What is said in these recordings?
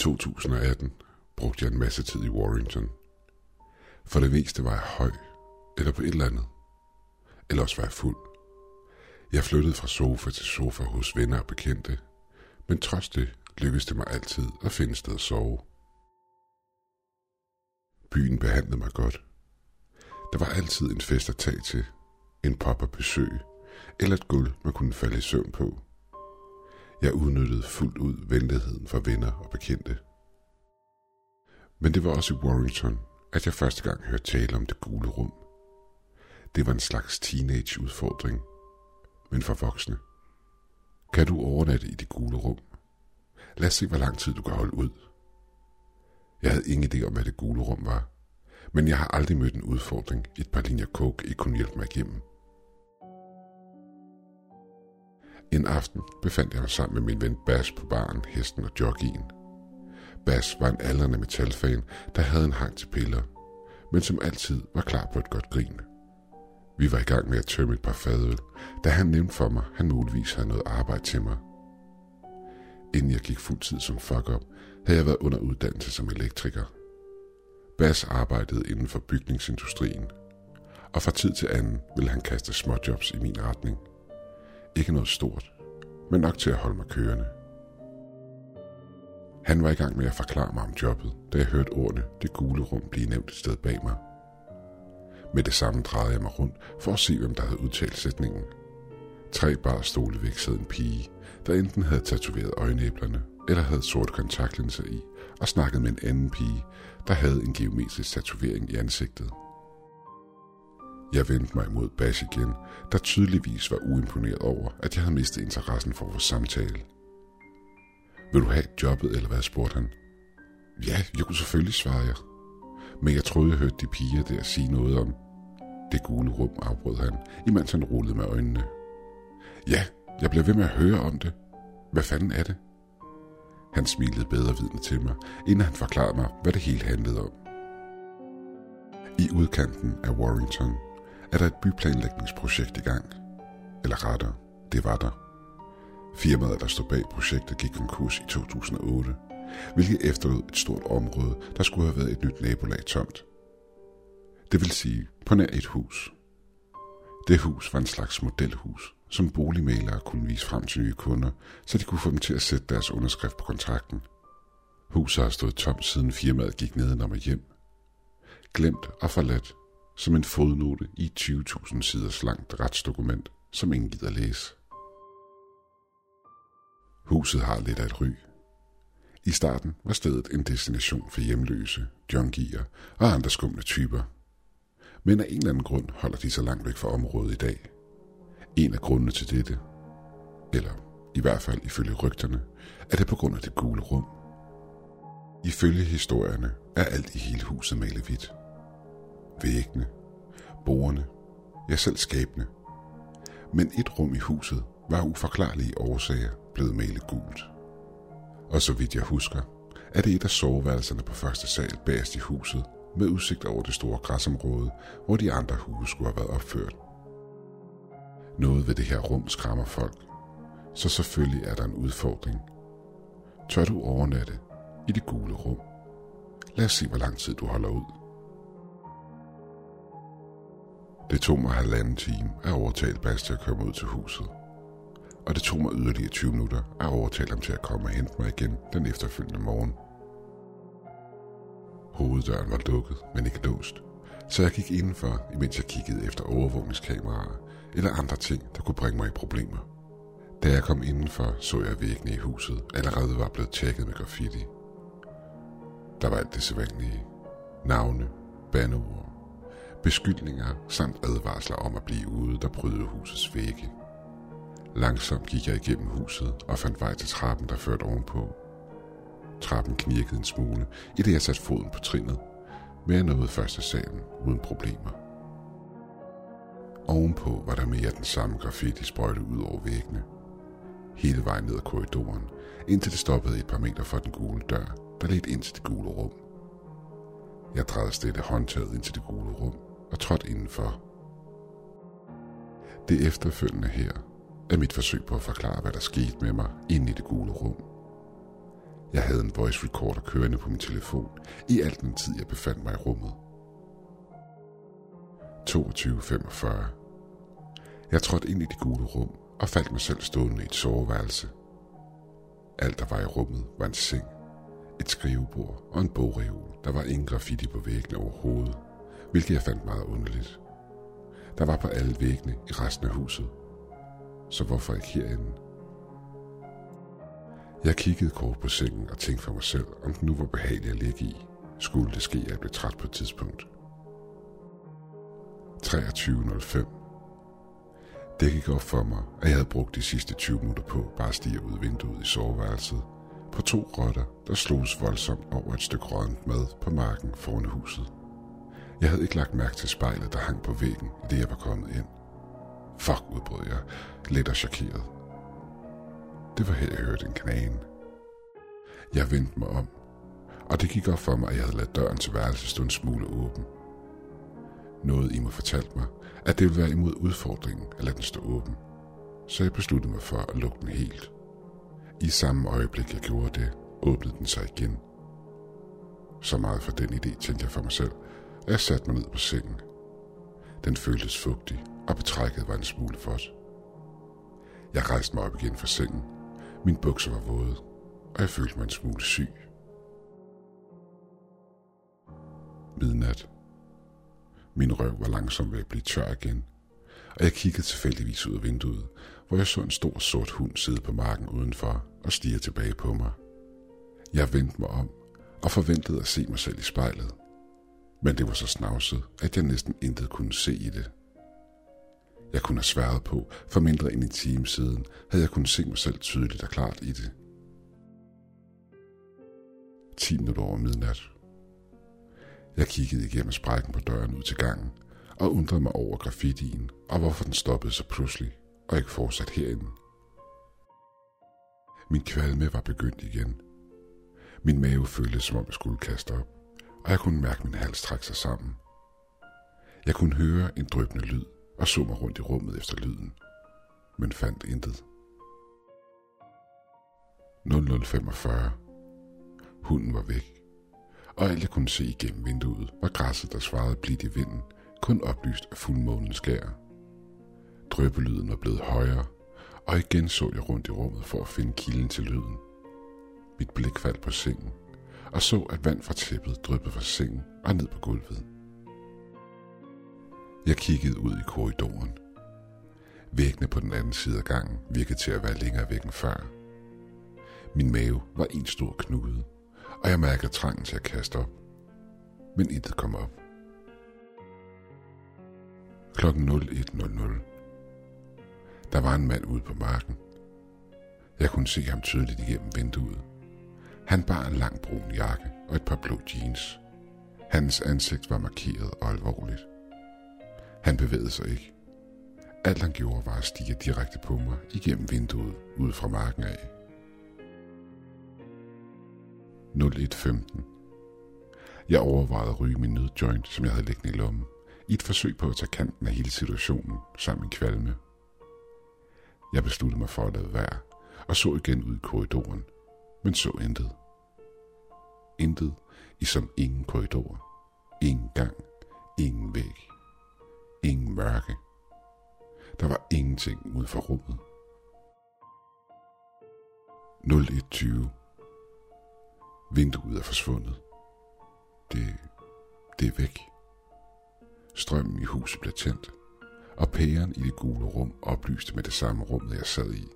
2018 brugte jeg en masse tid i Warrington. For det meste var jeg høj, eller på et eller andet. Eller også var jeg fuld. Jeg flyttede fra sofa til sofa hos venner og bekendte, men trods det lykkedes det mig altid at finde sted at sove. Byen behandlede mig godt. Der var altid en fest at tage til, en pop at besøge, eller et gulv, man kunne falde i søvn på. Jeg udnyttede fuldt ud venligheden fra venner og bekendte. Men det var også i Warrington, at jeg første gang hørte tale om det gule rum. Det var en slags teenage-udfordring, men for voksne. Kan du overnatte i det gule rum? Lad os se, hvor lang tid du kan holde ud. Jeg havde ingen idé om, hvad det gule rum var, men jeg har aldrig mødt en udfordring, et par linjer coke ikke kunne hjælpe mig igennem. En aften befandt jeg mig sammen med min ven Bas på baren, hesten og joggien. Bas var en aldrende metalfan, der havde en hang til piller, men som altid var klar på et godt grin. Vi var i gang med at tømme et par fadøl, da han nævnte for mig, han muligvis havde noget arbejde til mig. Inden jeg gik fuldtid som fuck-up, havde jeg været under uddannelse som elektriker. Bas arbejdede inden for bygningsindustrien, og fra tid til anden ville han kaste småjobs i min retning. Ikke noget stort, men nok til at holde mig kørende. Han var i gang med at forklare mig om jobbet, da jeg hørte ordene det gule rum blive nævnt et sted bag mig. Med det samme drejede jeg mig rundt for at se, hvem der havde udtalt sætningen. Tre bar stole væk sad en pige, der enten havde tatoveret øjenæblerne, eller havde sorte kontaktlinser i, og snakkede med en anden pige, der havde en geometrisk tatovering i ansigtet. Jeg vendte mig imod Bash igen, der tydeligvis var uimponeret over, at jeg havde mistet interessen for vores samtale. Vil du have jobbet, eller hvad, spurgte han. Ja, jeg kunne selvfølgelig, svare jeg. Men jeg troede, jeg hørte de piger der sige noget om det gule rum, afbrød han, imens han rullede med øjnene. Ja, jeg bliver ved med at høre om det. Hvad fanden er det? Han smilede bedre vidne til mig, inden han forklarede mig, hvad det hele handlede om. I udkanten af Warrington er der et byplanlægningsprojekt i gang. Eller rettere, det var der. Firmaet, der stod bag projektet, gik konkurs i 2008, hvilket efterlod et stort område, der skulle have været et nyt nabolag tomt. Det vil sige på nær et hus. Det hus var en slags modelhus, som boligmalere kunne vise frem til nye kunder, så de kunne få dem til at sætte deres underskrift på kontrakten. Huset har stået tomt siden firmaet gik ned og hjem. Glemt og forladt som en fodnote i 20.000 siders langt retsdokument, som ingen gider læse. Huset har lidt af et ry. I starten var stedet en destination for hjemløse, junkier og andre skumle typer. Men af en eller anden grund holder de sig langt væk fra området i dag. En af grundene til dette, eller i hvert fald ifølge rygterne, er det på grund af det gule rum. Ifølge historierne er alt i hele huset malet hvidt. Væggene, borgerne, ja selv skabene. Men et rum i huset var af uforklarlige årsager blevet malet gult. Og så vidt jeg husker, er det et af soveværelserne på første sal bagerst i huset, med udsigt over det store græsområde, hvor de andre huse skulle have været opført. Noget ved det her rum skræmmer folk, så selvfølgelig er der en udfordring. Tør du overnatte i det gule rum? Lad os se, hvor lang tid du holder ud. Det tog mig halvanden time at overtale Bas til at komme ud til huset. Og det tog mig yderligere 20 minutter at overtale ham til at komme og hente mig igen den efterfølgende morgen. Hoveddøren var lukket, men ikke låst, så jeg gik indenfor, imens jeg kiggede efter overvågningskameraer eller andre ting, der kunne bringe mig i problemer. Da jeg kom indenfor, så jeg væggene i huset allerede var blevet tjekket med graffiti. Der var alt det sædvanlige. Navne, bandeord, beskyldninger samt advarsler om at blive ude, der brød husets vægge. Langsomt gik jeg igennem huset og fandt vej til trappen, der førte ovenpå. Trappen knirkede en smule, i det jeg satte foden på trinnet, men jeg nåede første salen uden problemer. Ovenpå var der mere den samme graffiti sprøjte ud over væggene. Hele vejen ned ad korridoren, indtil det stoppede et par meter fra den gule dør, der ledte ind til det gule rum. Jeg drejede stille håndtaget ind til det gule rum og trådte indenfor. Det efterfølgende her er mit forsøg på at forklare, hvad der skete med mig inde i det gule rum. Jeg havde en voice recorder kørende på min telefon i al den tid, jeg befandt mig i rummet. 22.45 Jeg trådte ind i det gule rum og faldt mig selv stående i et soveværelse. Alt, der var i rummet, var en seng, et skrivebord og en bogreol. Der var ingen graffiti på væggene overhovedet, hvilket jeg fandt meget underligt. Der var på alle væggene i resten af huset. Så hvorfor ikke herinde? Jeg kiggede kort på sengen og tænkte for mig selv, om den nu var behagelig at ligge i. Skulle det ske, at jeg blev træt på et tidspunkt. 23.05 Det gik op for mig, at jeg havde brugt de sidste 20 minutter på bare at stige ud vinduet i soveværelset på to rotter, der slogs voldsomt over et stykke rådent mad på marken foran huset. Jeg havde ikke lagt mærke til spejlet, der hang på væggen, da det jeg var kommet ind. Fuck, udbrød jeg, lidt og chokeret. Det var her, jeg hørte en knagen. Jeg vendte mig om, og det gik op for mig, at jeg havde ladt døren til værelset stå en smule åben. Noget i mig fortalte mig, at det ville være imod udfordringen at lade den stå åben. Så jeg besluttede mig for at lukke den helt. I samme øjeblik, jeg gjorde det, åbnede den sig igen. Så meget for den idé, tænkte jeg for mig selv, jeg satte mig ned på sengen. Den føltes fugtig, og betrækket var en smule vådt. Jeg rejste mig op igen fra sengen. Min bukser var våde, og jeg følte mig en smule syg. Midnat. Min røv var langsomt ved at blive tør igen, og jeg kiggede tilfældigvis ud af vinduet, hvor jeg så en stor sort hund sidde på marken udenfor og stige tilbage på mig. Jeg vendte mig om og forventede at se mig selv i spejlet. Men det var så snavset, at jeg næsten intet kunne se i det. Jeg kunne have sværet på, for mindre end en time siden havde jeg kunnet se mig selv tydeligt og klart i det. 10 minutter over midnat. Jeg kiggede igennem sprækken på døren ud til gangen og undrede mig over graffitien og hvorfor den stoppede så pludselig og ikke fortsat herinde. Min kvalme var begyndt igen. Min mave føltes som om jeg skulle kaste op, og jeg kunne mærke min hals trække sig sammen. Jeg kunne høre en drøbende lyd og så mig rundt i rummet efter lyden, men fandt intet. 0045. Hunden var væk, og alt jeg kunne se igennem vinduet var græsset, der svarede blidt i vinden, kun oplyst af fuldmånens skær. Drøbelyden var blevet højere, og igen så jeg rundt i rummet for at finde kilden til lyden. Mit blik faldt på sengen, og så, at vand fra tæppet dryppede fra sengen og ned på gulvet. Jeg kiggede ud i korridoren. Væggene på den anden side af gangen virkede til at være længere væk end før. Min mave var en stor knude, og jeg mærkede trangen til at kaste op. Men intet kom op. Klokken 01.00 der var en mand ude på marken. Jeg kunne se ham tydeligt igennem vinduet. Han bar en lang brun jakke og et par blå jeans. Hans ansigt var markeret og alvorligt. Han bevægede sig ikke. Alt han gjorde var at stige direkte på mig igennem vinduet ud fra marken af. 01.15 Jeg overvejede at ryge min nødjoint, som jeg havde liggende i lommen, i et forsøg på at tage kanten af hele situationen sammen med kvalme. Jeg besluttede mig for at lade være, og så igen ud i korridoren, men så intet. Intet i som ingen korridor, ingen gang, ingen væg, ingen mørke. Der var ingenting ud for rummet. 0120. Vinduet er forsvundet. Det, det er væk. Strømmen i huset blev tændt og pæren i det gule rum oplyste med det samme rum, jeg sad i.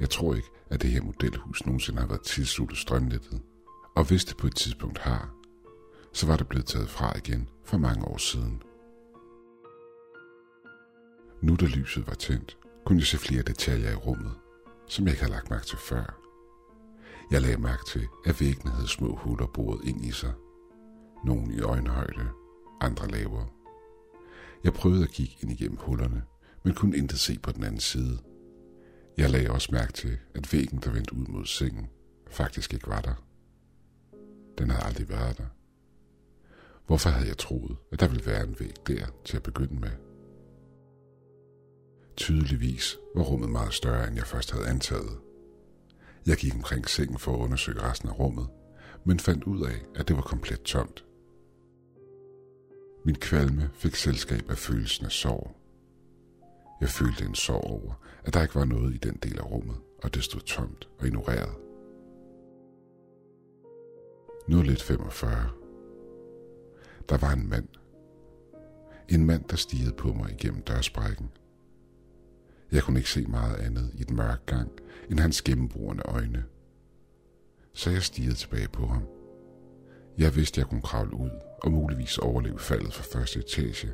Jeg tror ikke, at det her modelhus nogensinde har været tilsluttet strømnettet, og hvis det på et tidspunkt har, så var det blevet taget fra igen for mange år siden. Nu da lyset var tændt, kunne jeg se flere detaljer i rummet, som jeg ikke havde lagt mærke til før. Jeg lagde mærke til, at væggene havde små huller boret ind i sig. Nogle i øjenhøjde, andre lavere. Jeg prøvede at kigge ind igennem hullerne, men kunne intet se på den anden side. Jeg lagde også mærke til, at væggen, der vendte ud mod sengen, faktisk ikke var der. Den havde aldrig været der. Hvorfor havde jeg troet, at der ville være en væg der til at begynde med? Tydeligvis var rummet meget større, end jeg først havde antaget. Jeg gik omkring sengen for at undersøge resten af rummet, men fandt ud af, at det var komplet tomt. Min kvalme fik selskab af følelsen af sorg. Jeg følte en sorg over, at der ikke var noget i den del af rummet, og det stod tomt og ignoreret. Nu lidt 45. Der var en mand. En mand, der stirrede på mig igennem dørsprækken. Jeg kunne ikke se meget andet i den mørke gang, end hans gennembrugende øjne. Så jeg stirrede tilbage på ham. Jeg vidste, jeg kunne kravle ud og muligvis overleve faldet fra første etage.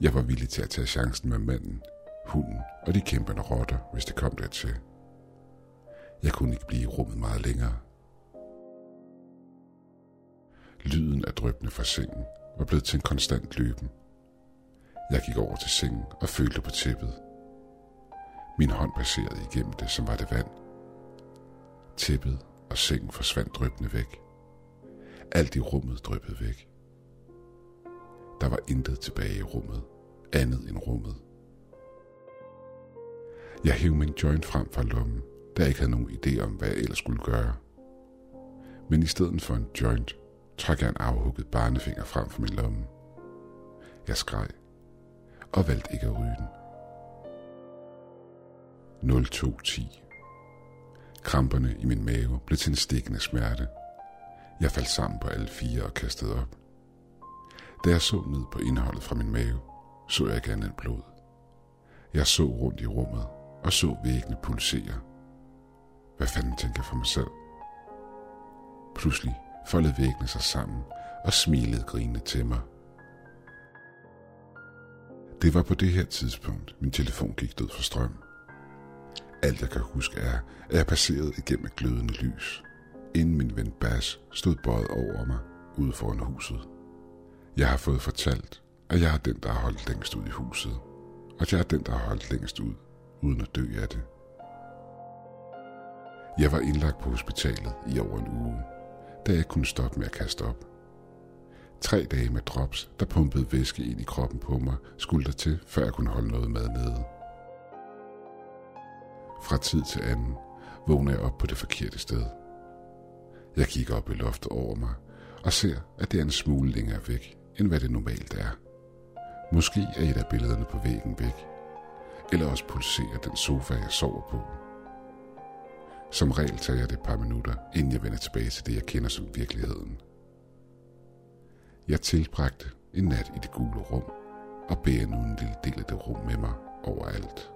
Jeg var villig til at tage chancen med manden, hunden og de kæmpende rotter, hvis det kom dertil. Jeg kunne ikke blive i rummet meget længere. Lyden af drøbende fra sengen var blevet til en konstant løben. Jeg gik over til sengen og følte på tæppet. Min hånd passerede igennem det, som var det vand. Tæppet og sengen forsvandt drøbende væk. Alt i rummet drøbbede væk. Der var intet tilbage i rummet, andet end rummet. Jeg hævde min joint frem fra lommen, da jeg ikke havde nogen idé om, hvad jeg ellers skulle gøre. Men i stedet for en joint, trak jeg en afhugget barnefinger frem fra min lomme. Jeg skreg, og valgte ikke at ryge den. 0210 Kramperne i min mave blev til en stikkende smerte. Jeg faldt sammen på alle fire og kastede op. Da jeg så ned på indholdet fra min mave, så jeg ikke andet blod. Jeg så rundt i rummet og så væggene pulsere. Hvad fanden tænker jeg for mig selv? Pludselig foldede væggene sig sammen og smilede grinende til mig. Det var på det her tidspunkt, min telefon gik død for strøm. Alt jeg kan huske er, at jeg passerede igennem et glødende lys, inden min ven Bas stod bøjet over mig ude foran huset. Jeg har fået fortalt, at jeg er den, der har holdt længst ud i huset, og at jeg er den, der har holdt længst ud, uden at dø af det. Jeg var indlagt på hospitalet i over en uge, da jeg kunne stoppe med at kaste op. Tre dage med drops, der pumpede væske ind i kroppen på mig, skulle der til, før jeg kunne holde noget mad nede. Fra tid til anden vågner jeg op på det forkerte sted. Jeg kigger op i loftet over mig og ser, at det er en smule længere væk, end hvad det normalt er. Måske er et af billederne på væggen væk, eller også pulserer den sofa, jeg sover på. Som regel tager jeg det et par minutter, inden jeg vender tilbage til det, jeg kender som virkeligheden. Jeg tilbragte en nat i det gule rum, og bærer nu en lille del af det rum med mig overalt.